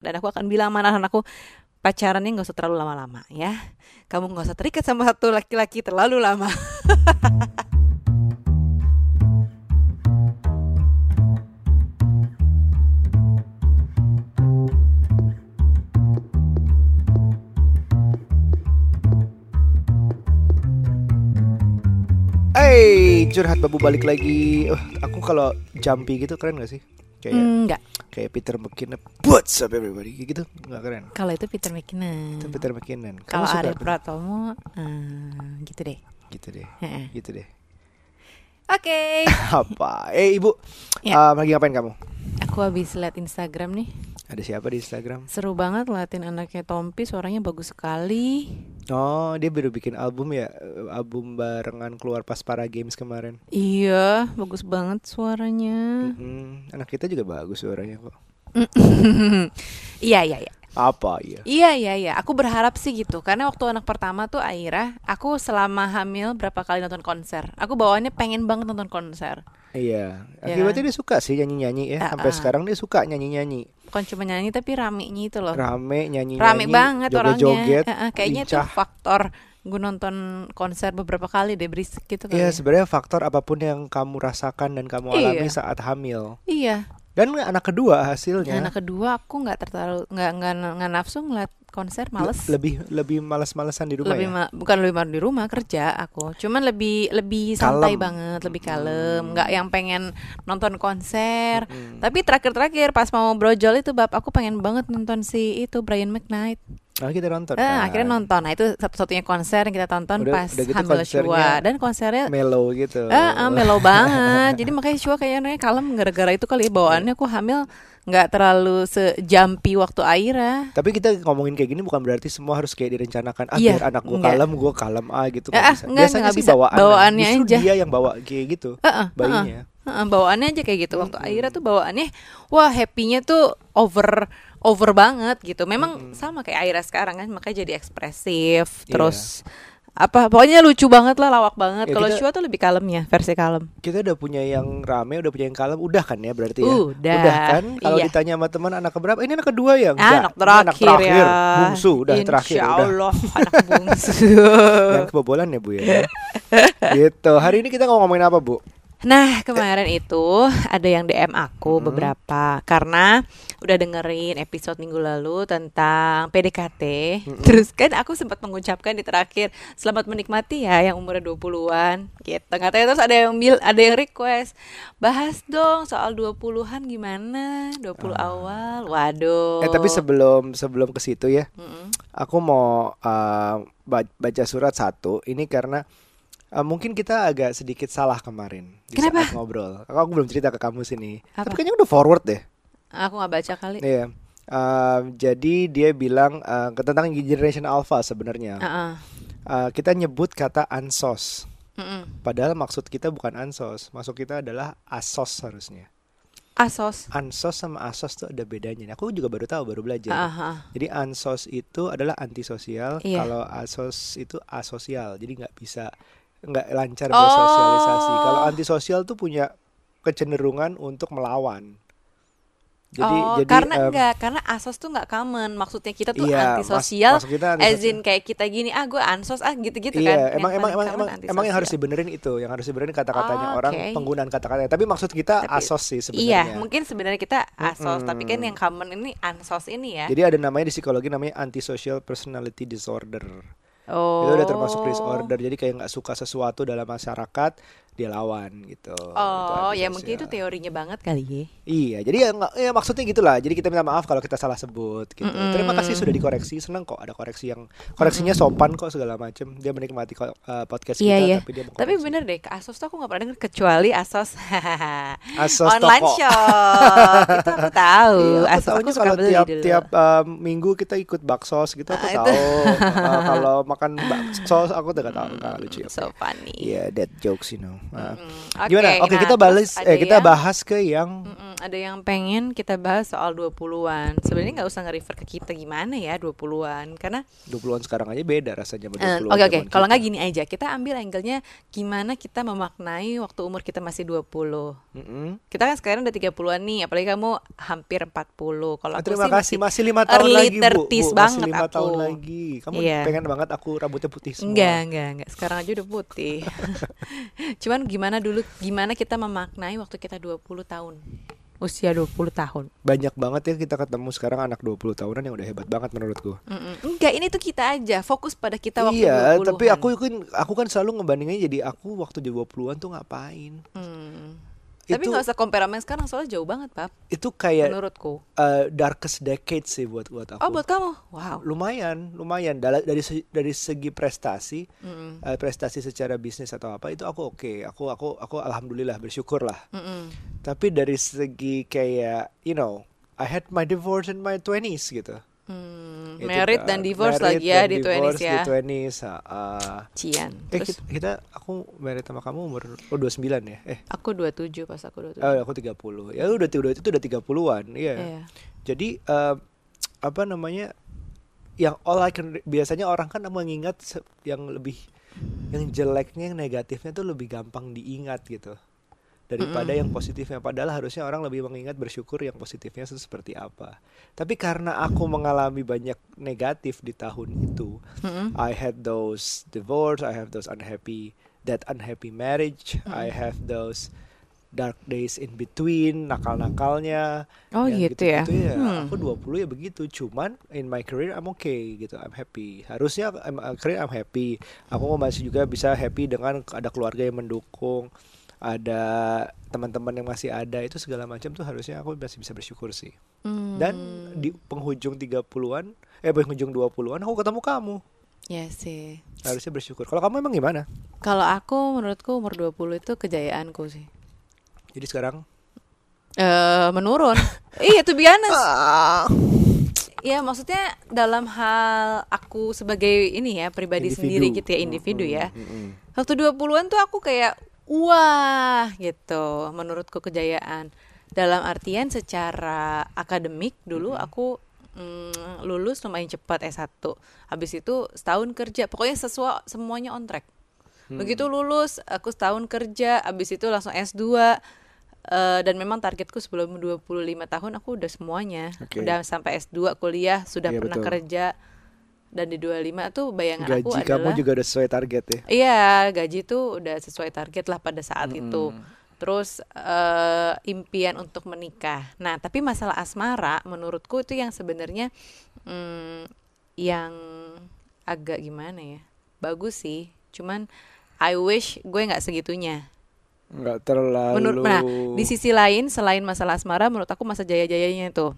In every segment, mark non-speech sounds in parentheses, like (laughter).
dan aku akan bilang mana anakku pacarannya nggak usah terlalu lama-lama ya kamu nggak usah terikat sama satu laki-laki terlalu lama Hey, curhat babu balik lagi. Uh, aku kalau jumpy gitu keren gak sih? Kayak enggak kayak Peter McKinnon. What's up everybody? Kayak gitu nggak keren. kalau itu Peter McKinnon Itu Peter McKinnon. Kalau Ariel? Pratomo eh, gitu deh Gitu deh. Gitu deh. oke (laughs) Apa? Eh ibu, Ya. um, lagi ngapain kamu? aku habis liat Instagram nih Ada siapa di Instagram? seru banget liatin anaknya Tompi suaranya bagus sekali Oh, dia baru bikin album ya, album barengan keluar pas para games kemarin. iya bagus banget suaranya Mm, anak kita juga bagus suaranya kok. (laughs) iya iya iya Apa ya? Iya iya iya, aku berharap sih gitu karena waktu anak pertama tuh Aira, aku selama hamil berapa kali nonton konser. Aku bawaannya pengen banget nonton konser. Iya, Ya akibatnya dia suka sih nyanyi-nyanyi ya. Ah, Sampai ah. sekarang dia suka nyanyi-nyanyi. Bukan cuma nyanyi tapi ramenya itu loh. Rame nyanyi-nyanyi. Rame banget orangnya. joget-joget, Eh, eh, kayaknya itu lincah. faktor gue nonton konser beberapa kali deh berisik gitu Iya kali. sebenarnya faktor apa pun yang kamu rasakan dan kamu Iya. alami saat hamil Iya. dan anak kedua hasilnya anak kedua aku nggak terlalu nggak nggak nggak nafsu ngeliat konser males. le- lebih lebih malas-malesan di rumah lebih ya. bukan lebih ma- di rumah kerja aku cuman lebih lebih santai Kalem. banget lebih kalem Hmm. nggak yang pengen nonton konser Mm-mm. tapi terakhir-terakhir pas mau brojol itu bab aku pengen banget nonton si itu Brian McKnight Nah, kita nonton. eh, kan. akhirnya nonton nah itu satu-satunya konser yang kita tonton Udah- pas udah gitu hamil Shua dan konsernya Mellow gitu. Eh, eh, mellow banget. Jadi makanya Shua kayaknya kalem gara-gara itu kali ya bawaannya aku hamil nggak terlalu sejumpy waktu Aira. Tapi kita ngomongin kayak gini bukan berarti semua harus kayak direncanakan. Ah, Iya, biar anak gue enggak. kalem, gue kalem ah gitu. Eh, nggak ah, bisa. enggak, Biasanya nggak sih bisa. bawaan. Bawaannya Justru aja. dia yang bawa kayak gitu. Eh, eh, Bayinya. Heeh, bawaannya aja kayak gitu waktu Mm-mm. Aira tuh bawaannya wah happy-nya tuh over over banget gitu. Memang Mm-mm. sama kayak Aira sekarang kan makanya jadi ekspresif Iya. terus apa pokoknya lucu banget lah lawak banget. Ya, Kalau Shua tuh lebih kalemnya, versi kalem. Kita udah punya yang rame, udah punya yang kalem, udah kan ya berarti ya. Udah, kan? Kalau iya. ditanya sama teman anak keberapa? Ini anak kedua ya? Enggak. anak terakhir, anak terakhir. ya. Bungsu udah Insya terakhir udah. Allah (laughs) anak bungsu. yang kebobolan ya bu ya (laughs) gitu hari ini kita mau ngomongin apa bu Nah kemarin itu ada yang DM aku Hmm. beberapa karena udah dengerin episode minggu lalu tentang PDKT Mm-mm. Terus kan aku sempat mengucapkan di terakhir Selamat menikmati ya yang umurnya 20-an gitu Katanya terus ada yang bil ada yang request Bahas dong soal 20-an gimana 20 Ah. awal Waduh eh tapi sebelum sebelum ke situ ya Mm-mm. aku mau uh, ba- baca surat satu ini karena uh, mungkin kita agak sedikit salah kemarin di Kenapa? saat ngobrol aku, aku belum cerita ke kamu sini Apa? tapi kayaknya udah forward deh Aku gak baca kali Iya Um, jadi dia bilang uh, tentang generation alpha sebenarnya Ah-ah. Uh, kita nyebut kata ansos Mm-mm. padahal maksud kita bukan ansos maksud kita adalah asos harusnya Asos ansos sama asos tuh ada bedanya. Aku juga baru tahu, baru belajar. Ah-ah. Jadi ansos itu adalah antisosial, Iya. kalau asos itu asosial. Jadi nggak bisa nggak lancar Oh. bersosialisasi. Kalau antisosial tuh punya kecenderungan untuk melawan. Jadi oh, jadi karena em, enggak, karena asos tuh enggak common. Maksudnya kita tuh iya, mas- antisosial, maksud kita as antisosial. in kayak kita gini, ah gue ansos ah gitu-gitu Iya, kan. emang Yang emang emang emang, emang yang harus dibenerin itu, yang harus dibenerin kata-katanya Oh, orang, oke. penggunaan kata-katanya. Tapi maksud kita Tapi- asos sih Iya, sebenarnya. mungkin sebenarnya kita asos, tapi kan yang common ini ansos ini ya. Jadi ada namanya di psikologi namanya antisocial personality disorder. Oh. Itu udah termasuk disorder. Jadi kayak nggak suka sesuatu dalam masyarakat, dia lawan gitu. Itu Oh, ya mungkin itu teorinya banget kali ya. Iya, jadi ya, nggak- ya maksudnya gitulah. Jadi kita minta maaf kalau kita salah sebut gitu. Mm-mm. Terima kasih sudah dikoreksi. Senang kok ada koreksi yang koreksinya sopan kok segala macem. Dia menikmati uh, podcast Iya, kita iya. tapi dia Tapi bener deh, asos tuh aku nggak pernah denger kecuali asos (laughs) Asos online toko. shop. itu aku (laughs) tahu. Iya, aku asos aku kalau beli tiap dulu. tiap um, minggu kita ikut baksos gitu aku Ah, itu. tahu. Uh, (laughs) kalau makan bakso aku udah gak tahu nggak lucu. So funny. Iya, that jokes you know. Nah. Mm-mm. Gimana? Oke, nah, kita balas eh kita yang- bahas ke yang Mm-mm, ada yang pengen kita bahas soal 20-an. Sebenarnya nggak usah nge-refer ke kita gimana ya 20-an karena 20-an sekarang aja beda rasanya sama Eh, 20-an Oke oke, zaman kalau nggak gini aja, kita ambil angle-nya gimana kita memaknai waktu umur kita masih 20. Mm-mm. Kita kan sekarang udah 30-an nih, apalagi kamu hampir 40. Kalau Ah, terima sih kasih masih lima tahun lagi bu, 30s bu. banget masih lima aku. tahun lagi. Kamu Iya. pengen banget aku rambutnya putih semua. Enggak, enggak, enggak. Sekarang aja udah putih. (laughs) Cuman gimana dulu, gimana kita memaknai waktu kita 20 tahun. Usia 20 tahun. Banyak banget ya kita ketemu sekarang anak 20 tahunan yang udah hebat banget menurutku. Mm-mm. Enggak, ini tuh kita aja. Fokus pada kita waktu iya, 20-an. tapi aku kan aku kan selalu ngebandingnya jadi aku waktu 20-an tuh ngapain? Hmm. Tapi Itu- nggak usah compare sama yang sekarang, soalnya jauh banget, Pap. Itu kayak Menurutku. uh, darkest decade sih buat buat aku. Oh, buat kamu? Wow. lumayan, lumayan dari se- dari segi prestasi, Mm-mm. uh, prestasi secara bisnis atau apa itu aku oke. Aku aku aku alhamdulillah bersyukur lah. Mm-mm. Tapi dari segi kayak you know, I had my divorce in my 20s gitu. Hmm, Itu married kan, dan divorce married lagi ya di 20s divorce ya. Di 20s, ah, ah. Cian. Eh Terus kita, kita aku married sama kamu umur oh 29 ya? Eh, aku 27 pas aku 27. oh, aku 30. Ya udah udah itu udah 30-an. Iya. Iya. Jadi eh, apa namanya? Yang all I can biasanya orang kan mengingat yang lebih yang jeleknya yang negatifnya tuh lebih gampang diingat gitu daripada yang positifnya padahal harusnya orang lebih mengingat bersyukur yang positifnya itu seperti apa tapi karena aku mengalami banyak negatif di tahun itu Mm-mm. I had those divorce I have those unhappy that unhappy marriage I have those dark days in between nakal-nakalnya Oh, yang gitu ya. gitu-gitu ya. Hmm. Aku 20 ya begitu. Cuman in my career I'm okay gitu. I'm happy. Harusnya I'm, uh, career I'm happy. Aku masih juga bisa happy dengan ada keluarga yang mendukung, ada teman-teman yang masih ada itu segala macam tuh harusnya aku masih bisa bersyukur sih. Hmm. Dan di penghujung 30-an, eh penghujung 20-an aku ketemu kamu. Ya sih. Harusnya bersyukur. Kalau kamu emang gimana? Kalau aku menurutku umur 20 itu kejayaanku sih. Jadi sekarang Eh menurun. (laughs) iya tuh honest. Ya maksudnya dalam hal aku sebagai ini ya pribadi Individu. sendiri gitu ya individu ya. Mm-mm. Waktu 20-an tuh aku kayak wah gitu menurutku kejayaan. Dalam artian secara akademik dulu aku mm, lulus lumayan cepat S1. Habis itu setahun kerja. Pokoknya sesuai semuanya on track. Begitu lulus aku setahun kerja, habis itu langsung S2 Eh, dan memang targetku sebelum 25 tahun aku udah semuanya. Oke. Udah sampai S2 kuliah, sudah Iya, pernah betul. kerja. Dan di 25 tuh bayangan Gaji aku kamu adalah juga udah sesuai target ya. Iya, gaji tuh udah sesuai target lah pada saat itu. Terus eh, impian untuk menikah. Nah, tapi masalah asmara menurutku itu yang sebenarnya mm, yang agak gimana ya? Bagus sih. Cuman I wish gue nggak segitunya. Enggak terlalu Menurut nah, di sisi lain selain masalah asmara menurut aku masa jaya-jayanya itu.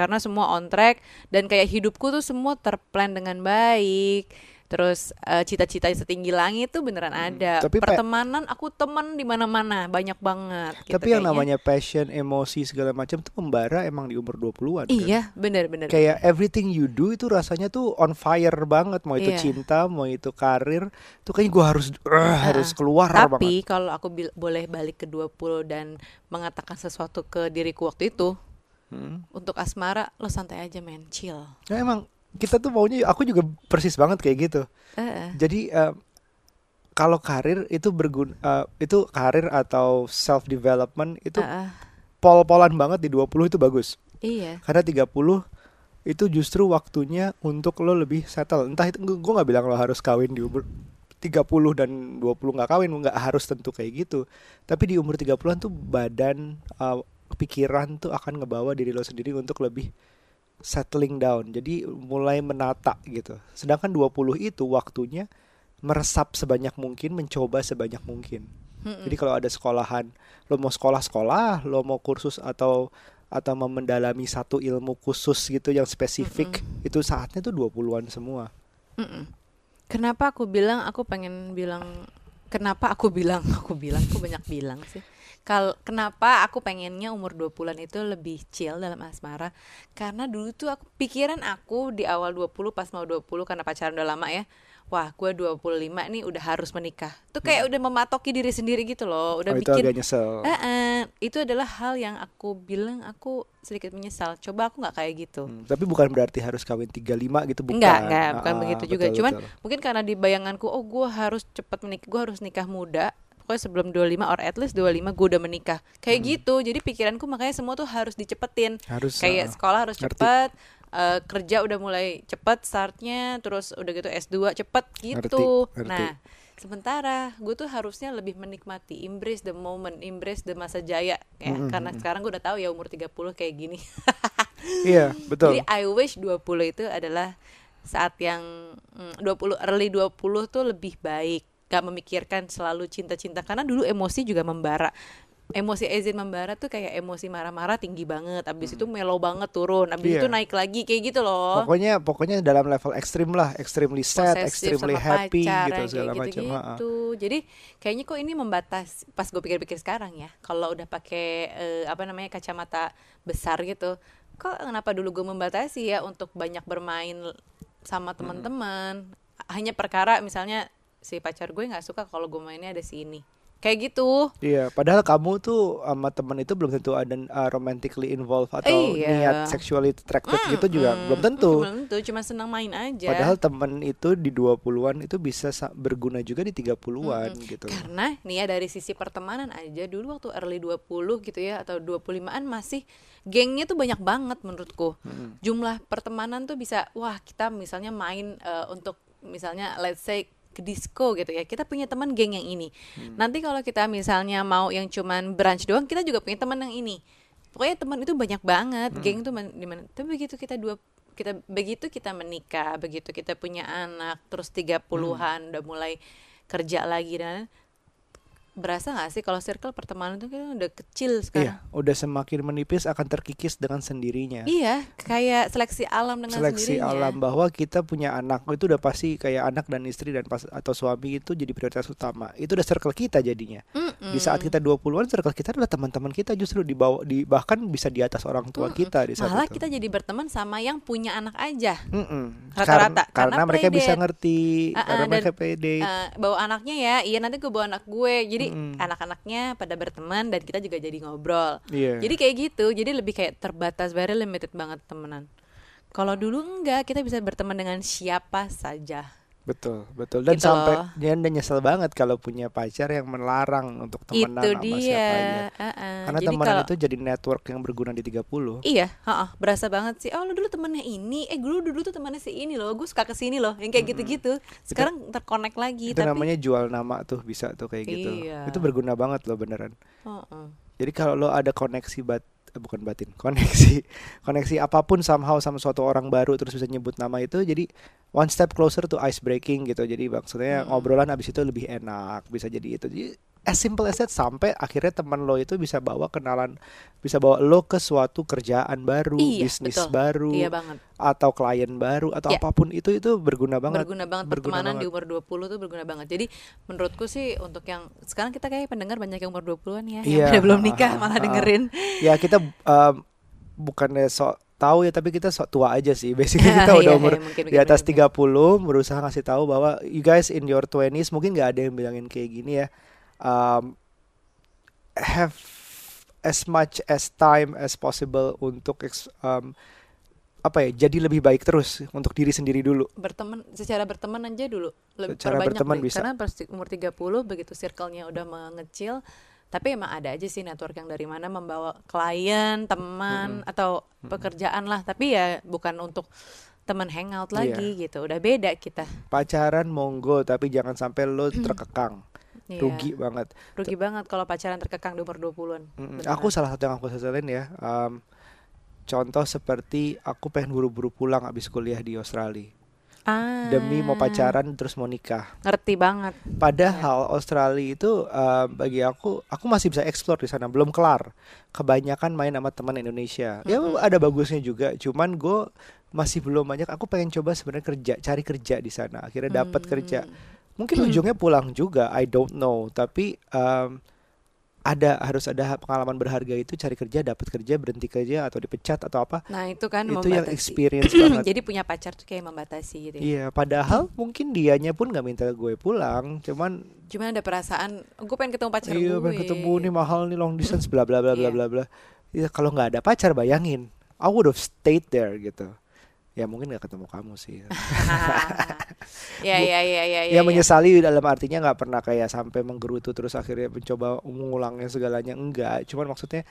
Karena semua on track dan kayak hidupku tuh semua terplan dengan baik. Terus eh, cita-cita setinggi langit tuh beneran ada. Hmm, tapi pe- Pertemanan aku teman di mana-mana, banyak banget gitu Tapi yang kayaknya. namanya passion, emosi segala macam tuh membara emang di umur 20-an kan. Iya, bener-bener. Kayak everything you do itu rasanya tuh on fire banget, mau itu Iya. cinta, mau itu karir, tuh kayaknya gua harus eh, harus keluar banget. Tapi kalau aku boleh balik ke 20 dan mengatakan sesuatu ke diriku waktu itu, Hmm. untuk asmara lo santai aja men, chill. Ya, emang kita tuh maunya aku juga persis banget kayak gitu. Eh, Jadi eh, kalau karir itu berguna eh, itu karir atau self development itu eh, pol-polan banget di 20 itu bagus. iya. Karena 30 itu justru waktunya untuk lo lebih settle. Entah itu gue nggak bilang lo harus kawin di umur 30 dan 20 nggak kawin, nggak harus tentu kayak gitu. Tapi di umur 30-an tuh badan uh, pikiran tuh akan ngebawa diri lo sendiri untuk lebih settling down. Jadi mulai menata gitu. Sedangkan 20 itu waktunya meresap sebanyak mungkin, mencoba sebanyak mungkin. Mm-mm. Jadi kalau ada sekolahan, lo mau sekolah-sekolah, lo mau kursus atau atau mau mendalami satu ilmu khusus gitu yang spesifik, itu saatnya tuh 20-an semua. Mm-mm. Kenapa aku bilang aku pengen bilang kenapa aku bilang (laughs) aku bilang aku banyak bilang sih. Kal kenapa aku pengennya umur 20-an itu lebih chill dalam asmara? Karena dulu tuh aku pikiran aku di awal 20 pas mau 20 karena pacaran udah lama ya. Wah, gue 25 nih udah harus menikah. Tuh kayak udah mematoki diri sendiri gitu loh. Udah Hmm. oh, itu bikin agak nyesel. Eh, itu adalah hal yang aku bilang aku sedikit menyesal. Coba aku nggak kayak gitu. Hmm, tapi bukan berarti harus kawin 35 gitu bukan. Enggak, enggak, bukan Ah, begitu betul, juga. Cuman betul. mungkin karena di bayanganku, oh gue harus cepat menikah, gue harus nikah muda. Pokoknya sebelum 25 or at least 25 gue udah menikah. Kayak Hmm. gitu. Jadi pikiranku makanya semua tuh harus dicepetin. harus Kayak ah, sekolah harus ngerti. cepet, eh, kerja udah mulai cepet startnya, terus udah gitu S2 cepet gitu. Ngerti, ngerti. Nah, sementara gue tuh harusnya lebih menikmati, embrace the moment, embrace the masa jaya ya. Mm-mm, Karena sekarang gue udah tahu ya umur 30 kayak gini. (laughs) Iya, betul. Jadi I wish 20 itu adalah saat yang mm, 20 early 20 tuh lebih baik. Gak memikirkan selalu cinta-cinta karena dulu emosi juga membara. Emosi Ezin membara tuh kayak emosi marah-marah tinggi banget. Abis itu mellow banget turun. Abis Hmm. Iya. itu naik lagi kayak gitu loh. Pokoknya pokoknya dalam level ekstrim lah, extremely sad, Posesif extremely happy pacar, gitu segala kayak macam. gitu. Jadi kayaknya kok ini membatas pas gue pikir-pikir sekarang ya. Kalau udah pakai eh, apa namanya kacamata besar gitu. Kok kenapa dulu gue membatasi ya untuk banyak bermain sama teman-teman. Hanya perkara misalnya si pacar gue nggak suka kalau gue mainnya ada si ini. Kayak gitu. Iya, padahal kamu tuh sama temen itu belum tentu ada uh, romantically involved atau Iya. niat sexually attracted gitu juga Mm, belum tentu. Belum tentu, cuma senang main aja. Padahal temen itu di 20-an itu bisa sa- berguna juga di 30-an gitu. Karena nih ya dari sisi pertemanan aja dulu waktu early 20 gitu ya atau 25-an masih gengnya tuh banyak banget menurutku. Jumlah pertemanan tuh bisa wah kita misalnya main eh, untuk misalnya let's say ke disco gitu ya. Kita punya teman geng yang ini. Nanti kalau kita misalnya mau yang cuman brunch doang, kita juga punya teman yang ini. Pokoknya teman itu banyak banget. Geng tuh di mana? Tapi begitu kita dua kita begitu kita menikah, begitu kita punya anak, terus 30-an udah mulai kerja lagi dan berasa gak sih kalau circle pertemanan itu kan udah kecil sekarang? Iya, udah semakin menipis akan terkikis dengan sendirinya. Iya, kayak seleksi alam dengan Seleksi sendirinya. alam bahwa kita punya anak itu udah pasti kayak anak dan istri dan pas atau suami itu jadi prioritas utama. Itu udah circle kita jadinya. Mm-mm. Di saat kita 20-an circle kita adalah teman-teman kita justru di bawah di bahkan bisa di atas orang tua kita di saat Malah itu. kita jadi berteman sama yang punya anak aja. Mm-mm. Rata-rata, Karena, karena mereka bisa ngerti, ah, karena dan, mereka pede. Eh, bawa anaknya ya, iya nanti gue bawa anak gue. Jadi Mm-mm. anak-anaknya pada berteman dan kita juga jadi ngobrol. Iya. Jadi kayak gitu, jadi lebih kayak terbatas, very limited banget temenan. Kalau dulu enggak, kita bisa berteman dengan siapa saja. Betul, betul. Dan Gitu sampai loh. dia dan nyesel banget kalau punya pacar yang melarang untuk temenan itu sama dia. siapa aja. uh-uh. Karena Jadi temenan kalau itu jadi network yang berguna di 30. Iya, heeh, berasa banget sih. Oh, lu dulu temennya ini, eh dulu dulu tuh temennya si ini loh, gue suka ke sini loh, yang kayak gitu-gitu. Sekarang terkonek lagi, Itu tapi namanya jual nama tuh bisa tuh kayak gitu. Iya. Itu berguna banget loh beneran. Heeh. Jadi kalau lo ada koneksi bat bukan batin, koneksi (laughs) koneksi apa pun somehow sama suatu orang baru terus bisa nyebut nama itu jadi one step closer to ice breaking gitu. Jadi maksudnya Mm-mm. ngobrolan abis itu lebih enak, bisa jadi itu. Jadi as simple as that sampai akhirnya teman lo itu bisa bawa kenalan bisa bawa lo ke suatu kerjaan baru, Iya, bisnis betul. baru Iya banget. atau klien baru atau Iya. apa pun itu itu berguna banget. Berguna banget Berguna pertemanan di banget. umur 20 tuh berguna banget. Jadi menurutku sih untuk yang sekarang kita kayak pendengar banyak yang umur 20-an ya, Iya, yang belum ah, nikah ah, (laughs) malah ah. dengerin. (laughs) ya kita um, bukannya sok tahu ya tapi kita sok tua aja sih basically (laughs) kita udah Iya, umur iya, mungkin, di mungkin, atas mungkin. 30 berusaha ngasih tahu bahwa you guys in your 20s mungkin nggak ada yang bilangin kayak gini ya um, have as much as time as possible untuk um, apa ya jadi lebih baik terus untuk diri sendiri dulu. Berteman secara berteman aja dulu. Lebih Secara berteman deh. bisa. karena pas umur 30 begitu circle-nya udah mengecil tapi emang ada aja sih network yang dari mana membawa klien teman atau pekerjaan lah. Tapi ya bukan untuk teman hangout Iya. lagi gitu. Udah beda kita. Pacaran monggo tapi jangan sampai lo (clears throat) terkekang Iya. rugi banget rugi banget kalau pacaran terkekang di umur 20-an Mm, Beneran. Aku salah satu yang aku seselin ya. um, contoh seperti aku pengen buru-buru pulang abis kuliah di Australia ah, demi mau pacaran terus mau nikah. ngerti banget Padahal Australia itu um, bagi aku, aku masih bisa explore di sana. Belum kelar. Kebanyakan main sama teman Indonesia. Ya ada bagusnya juga. Cuman gue masih belum banyak. Aku pengen coba sebenarnya kerja, cari kerja di sana. Akhirnya dapat Hmm. kerja. Mungkin ujungnya pulang juga. I don't know. Tapi um, ada harus ada pengalaman berharga itu cari kerja dapat kerja berhenti kerja atau dipecat atau apa Nah itu kan itu yang membatasi. experience (clears throat) banget Jadi punya pacar tuh kayak membatasi gitu ya. iya padahal mungkin dianya pun nggak minta gue pulang cuman Cuman ada perasaan, gue pengen ketemu pacar iya gue. pengen ketemu nih mahal nih long distance bla bla bla bla Iya. bla bla Iya, kalau nggak ada pacar bayangin I would have stayed there gitu ya mungkin nggak ketemu kamu sih. (laughs) (laughs) Ya, ya, ya, ya, ya, menyesali dalam artinya nggak pernah kayak sampai menggerutu terus akhirnya mencoba mengulangnya segalanya enggak. Cuman maksudnya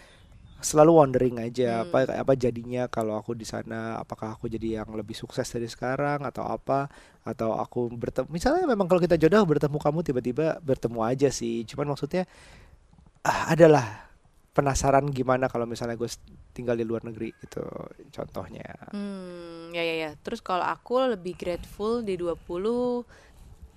selalu wondering aja Hmm. apa apa jadinya kalau aku di sana? Apakah aku jadi yang lebih sukses dari sekarang atau apa? Atau aku bertemu misalnya memang kalau kita jodoh bertemu kamu tiba-tiba bertemu aja sih. Cuman maksudnya ah, adalah penasaran gimana kalau misalnya gue tinggal di luar negeri gitu contohnya Hmm, ya ya ya. Terus kalau aku lebih grateful di 20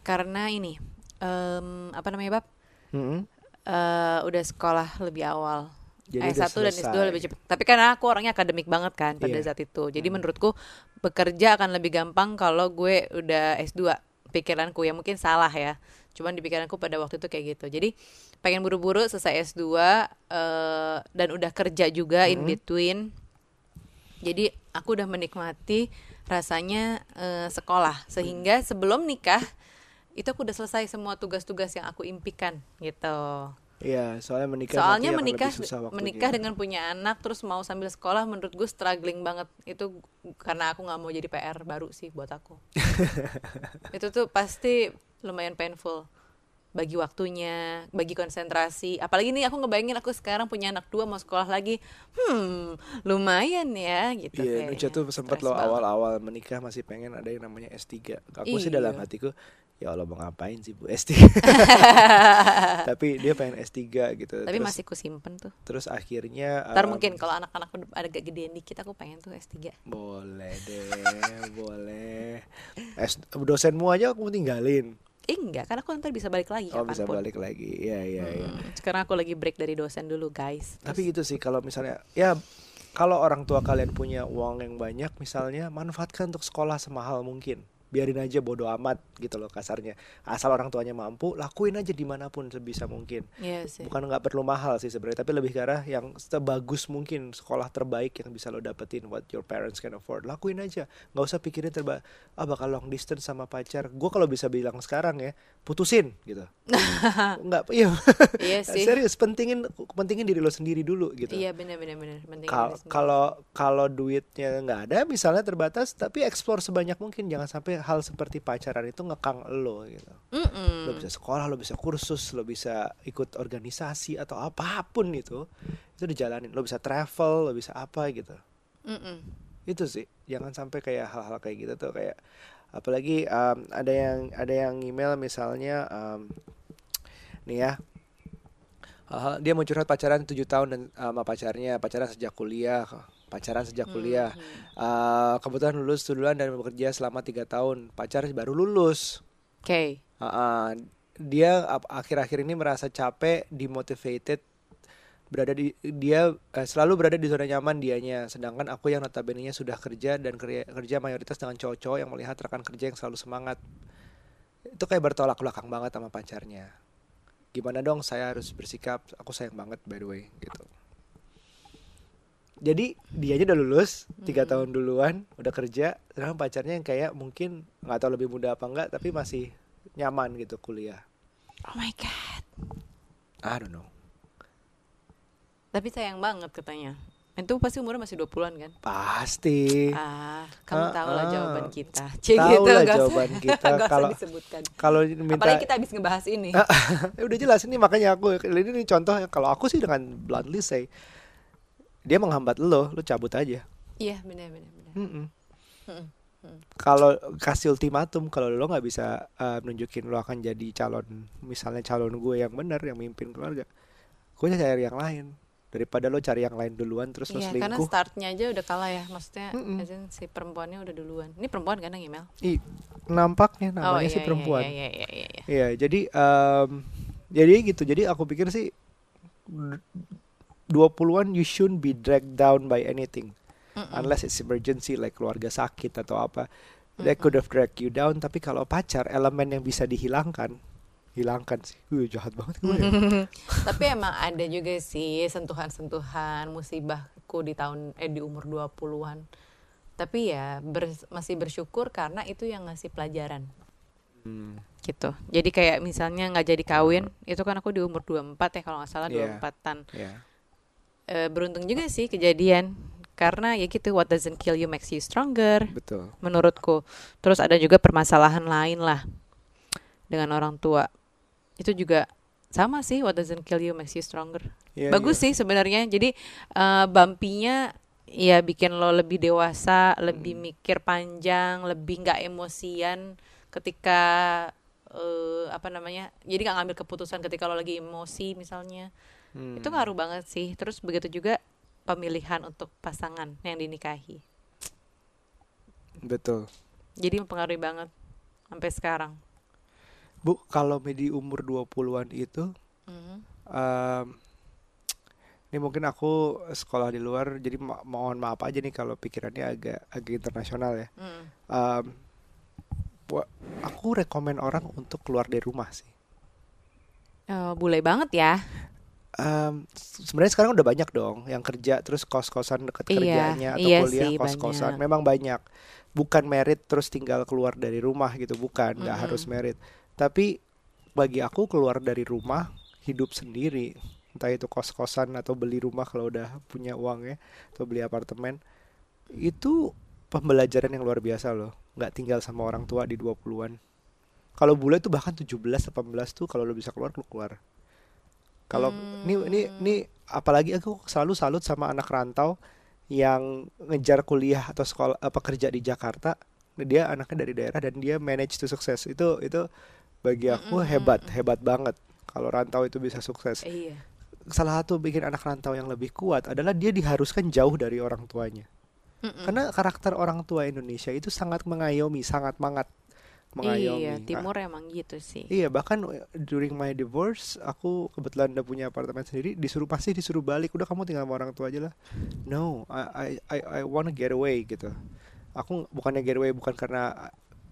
karena ini em, apa namanya, Bab? Mm-mm. Eh, udah sekolah lebih awal. Jadi udah S1 dan S2 selesai. lebih cepat. Tapi karena aku orangnya akademik banget kan pada Iya. saat itu. Jadi Hmm. menurutku bekerja akan lebih gampang kalau gue udah S2. Pikiranku ya mungkin salah ya. Cuman di pikiranku pada waktu itu kayak gitu. Jadi pengen buru-buru selesai S2 eh, dan udah kerja juga in Hmm. between. Jadi aku udah menikmati rasanya eh, sekolah sehingga sebelum nikah itu aku udah selesai semua tugas-tugas yang aku impikan gitu. Iya, soalnya menikah Soalnya menikah menikah dengan punya anak terus mau sambil sekolah menurut gue struggling banget itu karena aku nggak mau jadi PR baru sih buat aku. (laughs) itu tuh pasti lumayan painful bagi waktunya, bagi konsentrasi. Apalagi nih aku ngebayangin aku sekarang punya anak dua mau sekolah lagi, hmm lumayan ya gitu. Iya, Nucha kayaknya. tuh sempat Stres lo banget. awal-awal menikah masih pengen ada yang namanya S3. Aku sih dalam Iya. hatiku, ya Allah mau ngapain sih Bu S3. (laughs) Tapi dia pengen S3 gitu. Tapi terus, masih ku simpen tuh. terus akhirnya Ntar um, mungkin kalau anak-anak udah agak gedean dikit aku pengen tuh S3. boleh deh, (laughs) boleh. S, dosenmu aja aku tinggalin. Eh enggak, karena aku ntar bisa balik lagi Oh, bisa kapan pun. balik lagi. Iya, iya, iya. Hmm, Sekarang aku lagi break dari dosen dulu guys. Tapi gitu sih kalau misalnya ya kalau orang tua kalian punya uang yang banyak misalnya manfaatkan untuk sekolah semahal mungkin. Biarin aja bodo amat gitu loh kasarnya. Asal orang tuanya mampu, lakuin aja di mana pun sebisa mungkin. Iya sih. Bukan nggak perlu mahal sih sebenarnya, tapi lebih ke arah yang sebagus mungkin sekolah terbaik yang bisa lo dapetin what your parents can afford. Lakuin aja, nggak usah pikirin terba ah bakal long distance sama pacar. Gue kalau bisa bilang sekarang ya, putusin gitu. (laughs) nggak, iya. Iya (laughs) sih. Serius, pentingin pentingin diri lo sendiri dulu gitu. Iya benar benar benar. Kal- kalau kalau duitnya nggak ada misalnya terbatas tapi explore sebanyak mungkin jangan sampai hal seperti pacaran itu ngekang lo gitu Mm-mm. lo bisa sekolah lo bisa kursus lo bisa ikut organisasi atau apa pun itu itu dijalanin lo bisa travel lo bisa apa gitu Mm-mm. itu sih jangan sampai kayak hal-hal kayak gitu tuh kayak apalagi um, ada yang ada yang email misalnya um, nih ya. Hal-hal- dia mau curhat pacaran 7 tahun dan sama pacarnya pacaran sejak kuliah pacaran sejak kuliah. Uh, kebetulan lulus duluan dan bekerja selama tiga tahun. Pacar baru lulus. Oke. Uh-uh. dia ap- akhir-akhir ini merasa capek dimotivated berada di dia eh, selalu berada di zona nyaman dianya. Sedangkan aku yang notabene sudah kerja dan kerja, kerja mayoritas dengan cowok-cowok yang melihat rekan kerja yang selalu semangat. Itu kayak bertolak belakang banget sama pacarnya. Gimana dong saya harus bersikap aku sayang banget by the way gitu. Jadi dia aja udah lulus tiga tahun duluan udah kerja sedangkan pacarnya yang kayak mungkin nggak tahu lebih muda apa enggak tapi masih nyaman gitu kuliah. Oh my god. I don't know Tapi sayang banget katanya. Itu pasti umurnya masih 20-an kan? pasti Ah, kamu Ah, tahu lah ah. jawaban kita. Cik Tahu gitu, lah nggak usah- jawaban kita. (laughs) Kalau- disebutkan. kalau minta Apalagi kita habis ngebahas ini. Ya (laughs) udah jelas ini makanya aku ini nih contoh kalau aku sih dengan bluntly say dia menghambat lo lo cabut aja Iya, benar benar benar. Mm-mm. Mm-mm. kalau kasih ultimatum kalau lo nggak bisa uh, nunjukin lo akan jadi calon misalnya calon gue yang benar yang mimpin keluarga gue cari yang lain daripada lo cari yang lain duluan terus lo Iya, karena selingkuh startnya aja udah kalah ya. Maksudnya Mm-mm. as in si perempuannya udah duluan. Ini perempuan kan yang email? Ih, nampaknya namanya oh, sih iya, perempuan Iya, iya, iya, iya, iya. Iya, jadi em, jadi gitu. Jadi aku pikir sih 20-an you shouldn't be dragged down by anything Mm-mm. unless it's emergency like keluarga sakit atau apa. That could have dragged you down, tapi kalau pacar elemen yang bisa dihilangkan hilangkan sih gue jahat banget gue ya. (laughs) Tapi emang ada juga sih sentuhan-sentuhan musibahku di tahun eh di umur 20-an. Tapi ya ber- masih bersyukur karena itu yang ngasih pelajaran Hmm, gitu. Jadi kayak misalnya nggak jadi kawin, itu kan aku di umur 24 ya kalau nggak salah Iya. 24-an. ya Eh, beruntung juga sih kejadian karena ya gitu what doesn't kill you makes you stronger betul menurutku. Terus ada juga permasalahan lain lah dengan orang tua. Itu juga sama sih what doesn't kill you makes you stronger. Iya, Bagus iya. sih sebenarnya. Jadi eh, bumpy-nya ya bikin lo lebih dewasa, lebih Hmm. mikir panjang, lebih nggak emosian ketika eh, apa namanya? Jadi nggak ngambil keputusan ketika lo lagi emosi misalnya. Hmm. Itu ngaruh banget sih. Terus begitu juga pemilihan untuk pasangan yang dinikahi. betul Jadi mempengaruhi banget sampai sekarang. Bu kalau di umur 20-an itu Mhm. em, ini mungkin aku sekolah di luar jadi mo- mohon maaf aja nih kalau pikirannya agak agak internasional ya Mm. Wa- aku rekomen orang untuk keluar dari rumah sih Eh, bule banget ya. Se- sebenarnya sekarang udah banyak dong yang kerja terus kos-kosan deket Iya, kerjanya atau iya kuliah kos-kosan memang banyak bukan merit terus tinggal keluar dari rumah gitu bukan nggak Mm-mm. harus merit tapi bagi aku keluar dari rumah hidup sendiri entah itu kos-kosan atau beli rumah kalau udah punya uang ya atau beli apartemen itu pembelajaran yang luar biasa loh. Nggak tinggal sama orang tua di 20-an kalau bule itu bahkan 17 18 tuh kalau lo bisa keluar lo keluar. Kalau ini ini ini apalagi aku selalu salut sama anak rantau yang ngejar kuliah atau sekolah apa kerja di Jakarta. Dia anaknya dari daerah dan dia manage to sukses itu itu bagi aku Mm-mm, hebat hebat banget kalau rantau itu bisa sukses Iya. salah satu bikin anak rantau yang lebih kuat adalah dia diharuskan jauh dari orang tuanya Mm-mm. karena karakter orang tua Indonesia itu sangat mengayomi sangat mangat mengayomi Iya, Ah, timur emang gitu sih. Iya bahkan during my divorce aku kebetulan udah punya apartemen sendiri disuruh pasti disuruh balik udah kamu tinggal sama orang tua aja lah. No, I I I, I wanna get away gitu. Aku bukannya get away bukan karena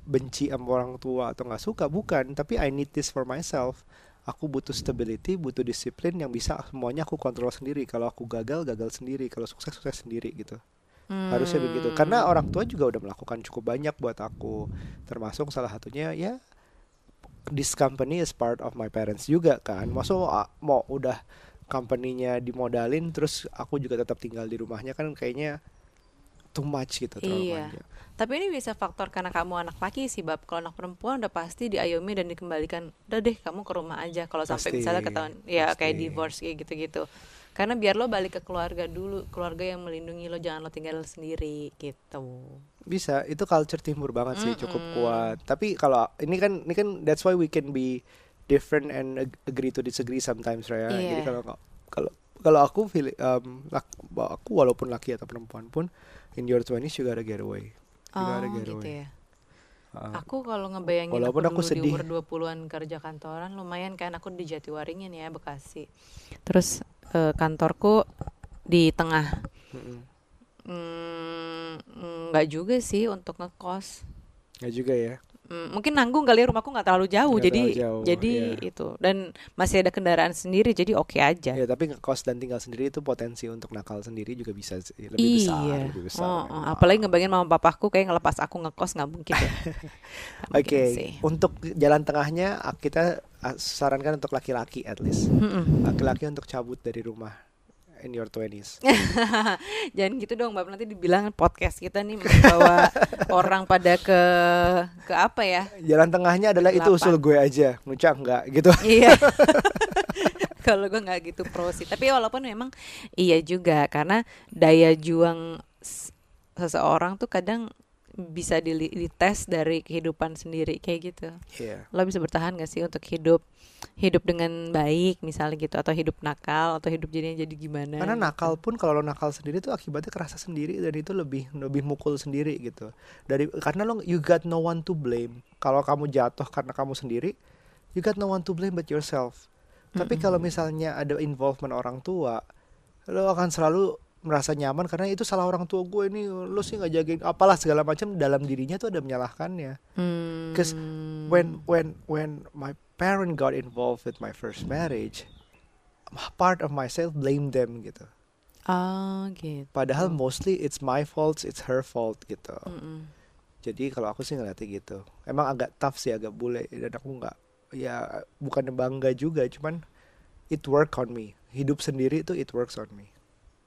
benci sama orang tua atau nggak suka bukan, tapi I need this for myself. Aku butuh stability, butuh disiplin yang bisa semuanya aku kontrol sendiri. Kalau aku gagal, gagal sendiri. Kalau sukses, sukses sendiri gitu. Harusnya begitu. Karena Hmm. orang tua juga udah melakukan cukup banyak buat aku. Termasuk salah satunya ya this company is part of my parents juga kan. Maksud mau, mau udah company-nya dimodalin terus aku juga tetap tinggal di rumahnya kan kayaknya too much gitu terlalu Iya. manja. Tapi ini bisa faktor karena kamu anak laki sih, bab. Kalau anak perempuan udah pasti diayomi dan dikembalikan. Udah deh, kamu ke rumah aja. Kalau sampai misalnya ketahuan, ya kayak pasti. divorce kayak gitu-gitu. Karena biar lo balik ke keluarga dulu, keluarga yang melindungi lo, jangan lo tinggal sendiri gitu. Bisa, itu culture timur banget sih, cukup Mm-mm. kuat. Tapi kalau ini kan ini kan that's why we can be different and ag- agree to disagree sometimes, Raya. Jadi Iya. kalau kalau kalau aku feel um, aku walaupun laki atau perempuan pun in your 20s you gotta get away. You Oh gotta get gitu away. ya. Uh, Aku kalau ngebayangin Walaupun aku aku dulu di sedih. umur 20-an kerja kantoran lumayan kan aku di Jatiwaringin ya Bekasi. Terus eh, kantorku di tengah. mm-mm. Hmm, nggak juga sih untuk ngekos. Nggak juga ya. Hmm, mungkin nanggung kali ya rumahku nggak terlalu jauh Nggak jadi terlalu jauh, jadi iya. itu dan masih ada kendaraan sendiri jadi oke aja. Ya, tapi ngekos dan tinggal sendiri itu potensi untuk nakal sendiri juga bisa lebih besar, iya. lebih besar. Oh, oh, apalagi ngebayangin mama papaku kayak ngelepas aku ngekos nggak mungkin ya. (laughs) Oke, sih. untuk jalan tengahnya ah, kita sarankan untuk laki-laki at least. Laki-laki untuk cabut dari rumah in your 20s. (laughs) Jangan gitu dong, Mbak. Nanti dibilang podcast kita nih membawa (laughs) orang pada ke ke apa ya? Jalan tengahnya adalah itu usul gue aja, Nuca enggak gitu. Iya. (laughs) Kalau gue nggak gitu pro sih. Tapi walaupun memang iya juga karena daya juang seseorang tuh kadang bisa dili- dites dari kehidupan sendiri kayak gitu. Iya. Lo bisa bertahan gak sih untuk hidup hidup dengan baik misalnya gitu atau hidup nakal atau hidup jadinya jadi gimana? Karena gitu. nakal pun kalau lo nakal sendiri tuh akibatnya kerasa sendiri dan itu lebih lebih mukul sendiri gitu. Dari karena lo you got no one to blame. Kalau kamu jatuh karena kamu sendiri, you got no one to blame but yourself. Tapi Mm-mm. kalau misalnya ada involvement orang tua, lo akan selalu merasa nyaman karena itu salah orang tua gue ini lo sih nggak jagain apalah segala macam dalam dirinya tuh ada menyalahkannya. Hmm. 'Cause when when when my parent got involved with my first marriage part of myself blame them gitu Oh gitu. padahal mostly it's my fault it's her fault gitu Mm-mm. jadi kalau aku sih ngeliatnya gitu emang agak tough sih agak bule dan aku nggak ya bukan bangga juga cuman it work on me hidup sendiri itu it works on me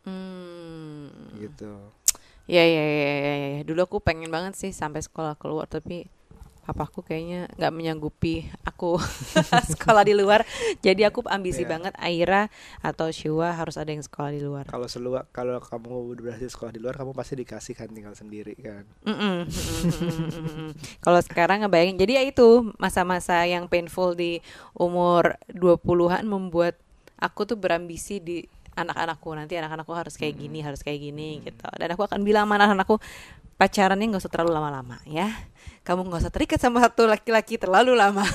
Hmm. gitu Ya, ya ya ya ya ya. Dulu aku pengen banget sih sampai sekolah keluar tapi papaku kayaknya nggak menyanggupi aku (laughs) sekolah di luar. Jadi aku ambisi Iya. banget Aira atau Shua harus ada yang sekolah di luar. kalau selua kalau kamu berhasil sekolah di luar kamu pasti dikasih kan tinggal sendiri kan. Kalau sekarang ngebayangin, jadi ya itu masa-masa yang painful di umur 20-an membuat aku tuh berambisi di anak-anakku nanti anak-anakku harus kayak gini, harus kayak gini gitu. Dan aku akan bilang sama anak-anakku pacarannya nggak usah terlalu lama-lama ya. Kamu nggak usah terikat sama satu laki-laki terlalu lama. (laughs)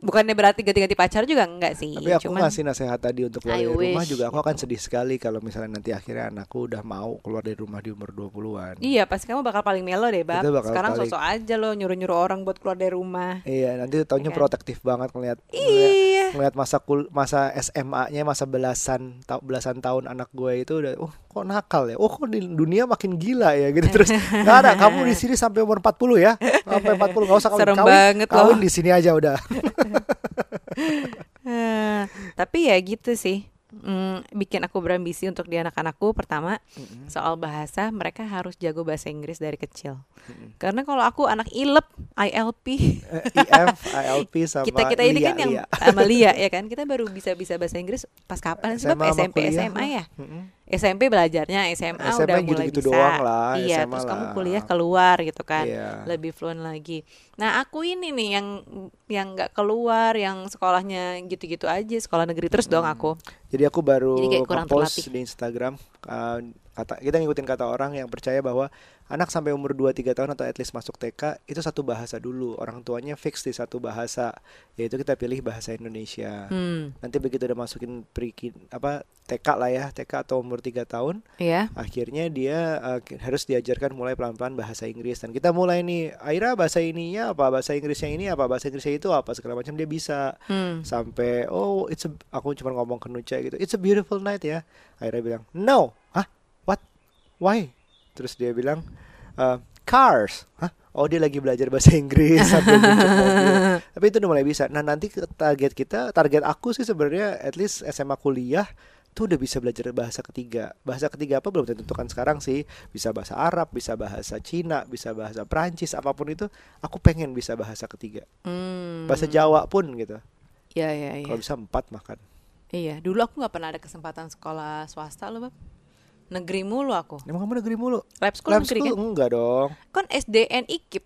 Bukannya berarti ganti-ganti pacar juga enggak sih. Tapi aku Cuman ngasih nasihat tadi untuk keluar I dari rumah juga aku akan sedih sekali kalau misalnya nanti akhirnya anakku udah mau keluar dari rumah di umur 20-an. Iya, pasti kamu bakal paling melo deh, Bab. Sekarang paling- sosok aja lo nyuruh-nyuruh orang buat keluar dari rumah. Iya, nanti taunya Iya kan? protektif banget ngelihat, Iya. ngelihat masa kul masa SMA-nya masa belasan ta- belasan tahun anak gue itu udah oh kok nakal ya. Oh kok di dunia makin gila ya gitu (laughs) terus. Nggak ada kamu di sini sampai umur 40 ya. Sampai 40 nggak usah kawin. Serem kawin, banget loh. kawin di sini aja udah. (laughs) (laughs) Tapi ya gitu sih. Hmm, bikin aku berambisi untuk di anak-anakku pertama soal bahasa mereka harus jago bahasa Inggris dari kecil. Karena kalau aku anak ilep ILP Eh, IF, ILP (laughs) sama kita kita ini Lia, kan yang Lia. sama Lia (laughs) ya kan kita baru bisa bisa bahasa Inggris pas kapan sih SMP kuliah SMA ya Mm-mm. SMP belajarnya SMA, SMA udah mulai gitu-gitu bisa doang lah, iya SMA terus kamu lah. kuliah keluar gitu kan Iya. lebih fluent lagi nah aku ini nih yang yang nggak keluar yang sekolahnya gitu-gitu aja sekolah negeri terus dong aku Jadi aku baru Jadi kayak kurang post terlatih. di Instagram uh, kata kita ngikutin kata orang yang percaya bahwa anak sampai umur 2 3 tahun atau at least masuk TK itu satu bahasa dulu. Orang tuanya fix di satu bahasa, yaitu kita pilih bahasa Indonesia. hmm. Nanti begitu udah masukin pre apa TK lah ya, TK atau umur 3 tahun, iya. akhirnya dia uh, harus diajarkan mulai pelan-pelan bahasa Inggris. Dan kita mulai nih Aira bahasa ininya apa? Bahasa Inggrisnya ini apa? Bahasa Inggrisnya itu apa? Segala macam dia bisa. Hmm. sampai oh it's a, aku cuma ngomong ke Nucha gitu. It's a beautiful night ya. Akhirnya bilang no. Ah what? Why terus dia bilang "Uh, cars. Hah? Oh dia lagi belajar bahasa Inggris (laughs) sambil mobil. Tapi itu udah mulai bisa. Nah nanti target kita target aku sih sebenarnya at least SMA kuliah tuh udah bisa belajar bahasa ketiga. Bahasa ketiga apa belum tentukan sekarang sih. Bisa bahasa Arab bisa bahasa Cina bisa bahasa Prancis apa pun itu aku pengen bisa bahasa ketiga. Hmm. bahasa Jawa pun gitu. Iya iya iya. kalau bisa empat makan. Iya, dulu aku nggak pernah ada kesempatan sekolah swasta loh, Bab. Negeri mulu aku. Emang kamu negeri mulu? Lab school Lab negeri school kan? enggak dong. Kan SDN IKIP.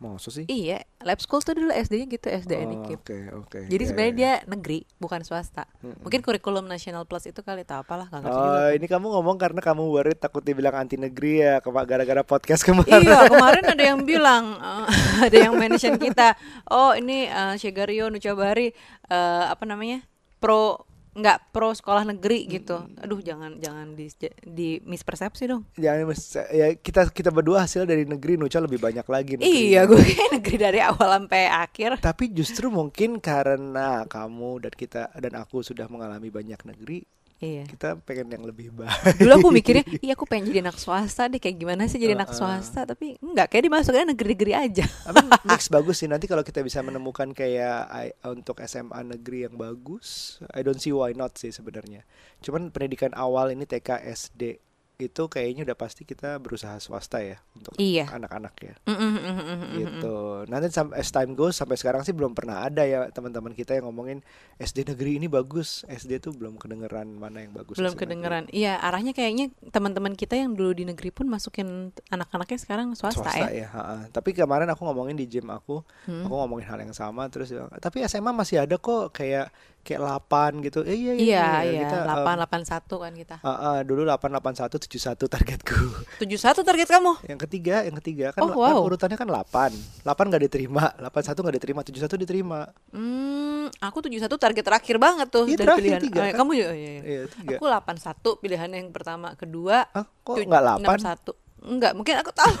Maksud sih? Iya, lab school tuh dulu SD-nya gitu, SDN Oh, IKIP. Oke, oke. Jadi Iya, sebenarnya iya, dia negeri, bukan swasta. Mm-mm. Mungkin kurikulum nasional plus itu kali atau apalah, nggak ngerti Oh, juga. ini kamu ngomong karena kamu worried takut dibilang anti negeri ya gara-gara podcast kemarin. Iya, (laughs) kemarin ada yang bilang, eh, (laughs) ada yang mention kita, oh ini uh, Shegario Nucabari eh, apa namanya pro nggak pro sekolah negeri gitu. Aduh, jangan jangan di, di mispersepsi dong. Jangan ya kita kita berdua hasil dari negeri Nucha lebih banyak lagi negeri. Iya, gue kayak negeri dari awal sampai akhir. Tapi justru mungkin karena kamu dan kita dan aku sudah mengalami banyak negeri, Iya. kita pengen yang lebih (laughs) baik. Dulu aku mikirnya, iya aku pengen jadi anak swasta deh, kayak gimana sih jadi anak Uh-uh. swasta, tapi enggak, kayak dimasuknya negeri-negeri aja. Tapi (laughs) mix bagus sih nanti kalau kita bisa menemukan kayak untuk SMA negeri yang bagus, I don't see why not sih sebenarnya. Cuman pendidikan awal ini TK SD itu kayaknya udah pasti kita berusaha swasta ya untuk Iya. anak-anak ya. Mm, mm, mm, mm, mm, mm. Gitu. Nanti as time goes sampai sekarang sih belum pernah ada ya teman-teman kita yang ngomongin SD negeri ini bagus. SD tuh belum kedengeran mana yang bagus. Belum negeri. kedengeran. Iya, arahnya kayaknya teman-teman kita yang dulu di negeri pun masukin anak-anaknya sekarang swasta, swasta ya. ya. Tapi kemarin aku ngomongin di gym aku, Hmm. aku ngomongin hal yang sama terus tapi SMA masih ada kok kayak kayak 8 gitu. Eh, iya iya. Iya, iya. iya, Kita, um, 881 kan kita. ah, ah, dulu 881 71 targetku. (laughs) 71 target kamu. yang ketiga, yang ketiga kan, Oh, kan wow. urutannya kan 8. 8 nggak diterima, 81 nggak diterima, 71 diterima. Hmm, aku 71 target terakhir banget tuh Iya, dari terakhir pilihan. tiga, Oh, kan? kamu juga iya, iya. Iya, tiga. Aku 81 pilihan yang pertama, kedua Ah, kok tu- nggak 8? 61. Enggak, mungkin aku tahu. (laughs)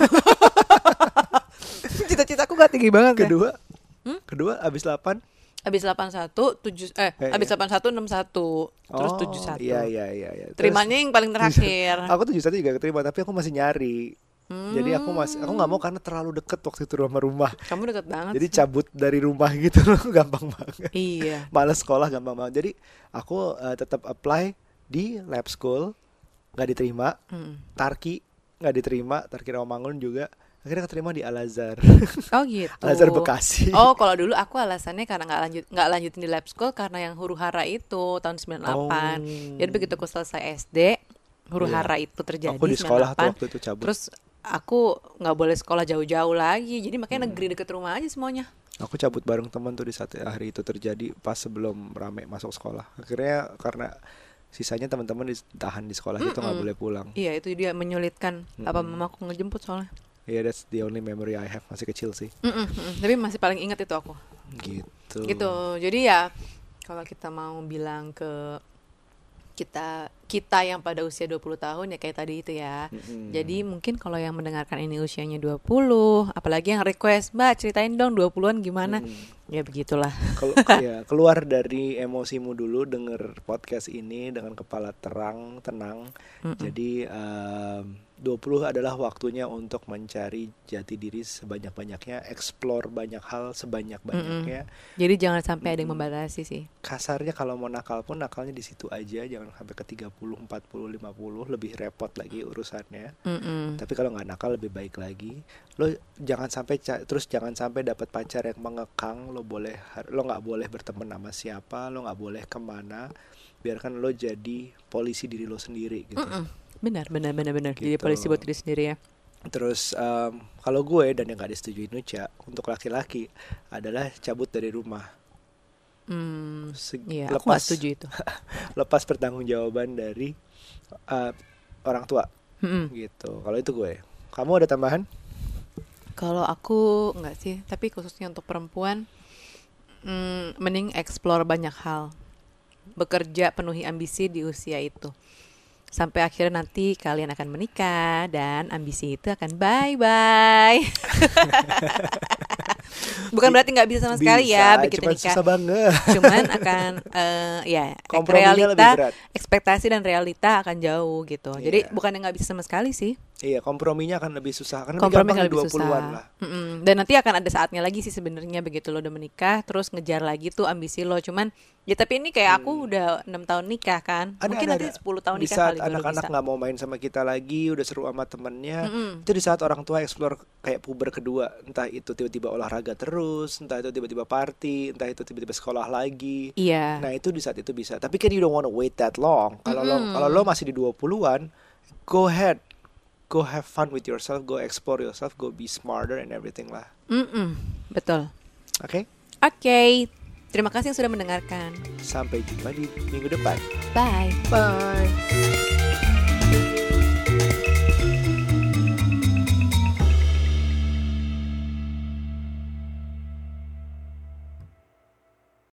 Cita-citaku gak tinggi banget ya. Kedua, Hmm? kedua abis 8 Abis 81, 7 eh, Eh, abis iya. 81 61, terus Oh, 71. Iya iya iya iya. Terus- Terimanya yang paling terakhir. (laughs) aku tujuh satu juga keterima tapi aku masih nyari. Jadi aku masih aku nggak mau karena terlalu deket waktu itu rumah rumah. Kamu deket banget. Jadi cabut dari rumah gitu (laughs) loh gampang banget. Iya. Males sekolah gampang banget. Jadi aku eh, tetap apply di lab school nggak diterima. Mm. Tarki nggak diterima. Tarki Rawamangun juga. Akhirnya keterima di Al Azhar. (laughs) Oh gitu. Al Azhar Bekasi. Oh, kalau dulu aku alasannya karena nggak lanjut nggak lanjutin di lab school karena yang huru hara itu tahun 98. Oh. Jadi begitu aku selesai SD, huru Iya. hara itu terjadi Aku di sekolah tuh 98. waktu itu cabut. Terus aku nggak boleh sekolah jauh-jauh lagi. Jadi makanya Hmm. negeri deket rumah aja semuanya. Aku cabut bareng teman tuh di saat hari itu terjadi pas sebelum rame masuk sekolah. Akhirnya karena sisanya teman-teman ditahan di sekolah itu nggak boleh pulang. Iya, itu dia menyulitkan apa Mm-mm. mamaku ngejemput soalnya. Yeah, that's the only memory I have masih kecil sih. Mm-mm, mm-mm. Tapi masih paling ingat itu aku. Gitu. Gitu. Jadi ya kalau kita mau bilang ke kita kita yang pada usia 20 tahun ya kayak tadi itu ya. Mm-mm. Jadi mungkin kalau yang mendengarkan ini usianya 20, apalagi yang request, "Mbak, ceritain dong 20-an gimana?" Mm. Ya begitulah. Kelu- (laughs) ya, keluar dari emosimu dulu denger podcast ini dengan kepala terang, tenang. Mm-mm. Jadi em, 20 adalah waktunya untuk mencari jati diri sebanyak-banyaknya, explore banyak hal sebanyak-banyaknya. Jadi jangan sampai ada yang membatasi sih. Kasarnya kalau mau nakal pun nakalnya di situ aja, jangan sampai ke 30, 40, 50 lebih repot lagi urusannya. Mm-mm. Tapi kalau nggak nakal lebih baik lagi. Lo jangan sampai terus jangan sampai dapat pacar yang mengekang. Lo boleh lo nggak boleh berteman sama siapa, lo nggak boleh ke mana. Biarkan lo jadi polisi diri lo sendiri gitu. Mm-mm. Benar, benar, benar, benar. Jadi Gitu. polisi buat diri sendiri ya. Terus em, kalau gue dan yang nggak disetujui Nuca untuk laki-laki adalah cabut dari rumah. Hmm. Se- Iya, lepas setuju itu. (laughs) lepas pertanggungjawaban dari eh, orang tua Mm-mm. gitu. Kalau itu gue. Kamu ada tambahan? Kalau aku nggak sih, tapi khususnya untuk perempuan, mm, mending explore banyak hal. Bekerja penuhi ambisi di usia itu. Sampai akhirnya nanti kalian akan menikah dan ambisi itu akan bye-bye. (laughs) (laughs) Bukan berarti nggak bisa sama sekali ya begitu cuman nikah. susah banget. Cuman akan eh, ya realita, ekspektasi dan realita akan jauh gitu. Jadi Iya. bukan yang nggak bisa sama sekali sih. Iya, komprominya akan lebih susah karena kompromi akan lebih 20-an susah. lah. Mm-mm. Dan nanti akan ada saatnya lagi sih sebenarnya begitu lo udah menikah, terus ngejar lagi tuh ambisi lo. Cuman ya tapi ini kayak aku udah enam tahun nikah kan, Hmm. Ada, mungkin ada, nanti ada. 10 tahun di nikah saat anak-anak nggak mau main sama kita lagi, udah seru sama temennya, Mm-mm. itu di saat orang tua explore kayak puber kedua, entah itu tiba-tiba olahraga terus, entah itu tiba-tiba party, entah itu tiba-tiba sekolah lagi. Iya. Nah itu di saat itu bisa. Tapi kan you don't wanna wait that long. Kalau lo Mm-mm. kalau lo masih di 20-an, go ahead, go have fun with yourself, go explore yourself, go be smarter and everything lah. Mm-mm. Betul. Oke, Oke. Terima kasih yang sudah mendengarkan. sampai jumpa di minggu depan. Bye. Bye.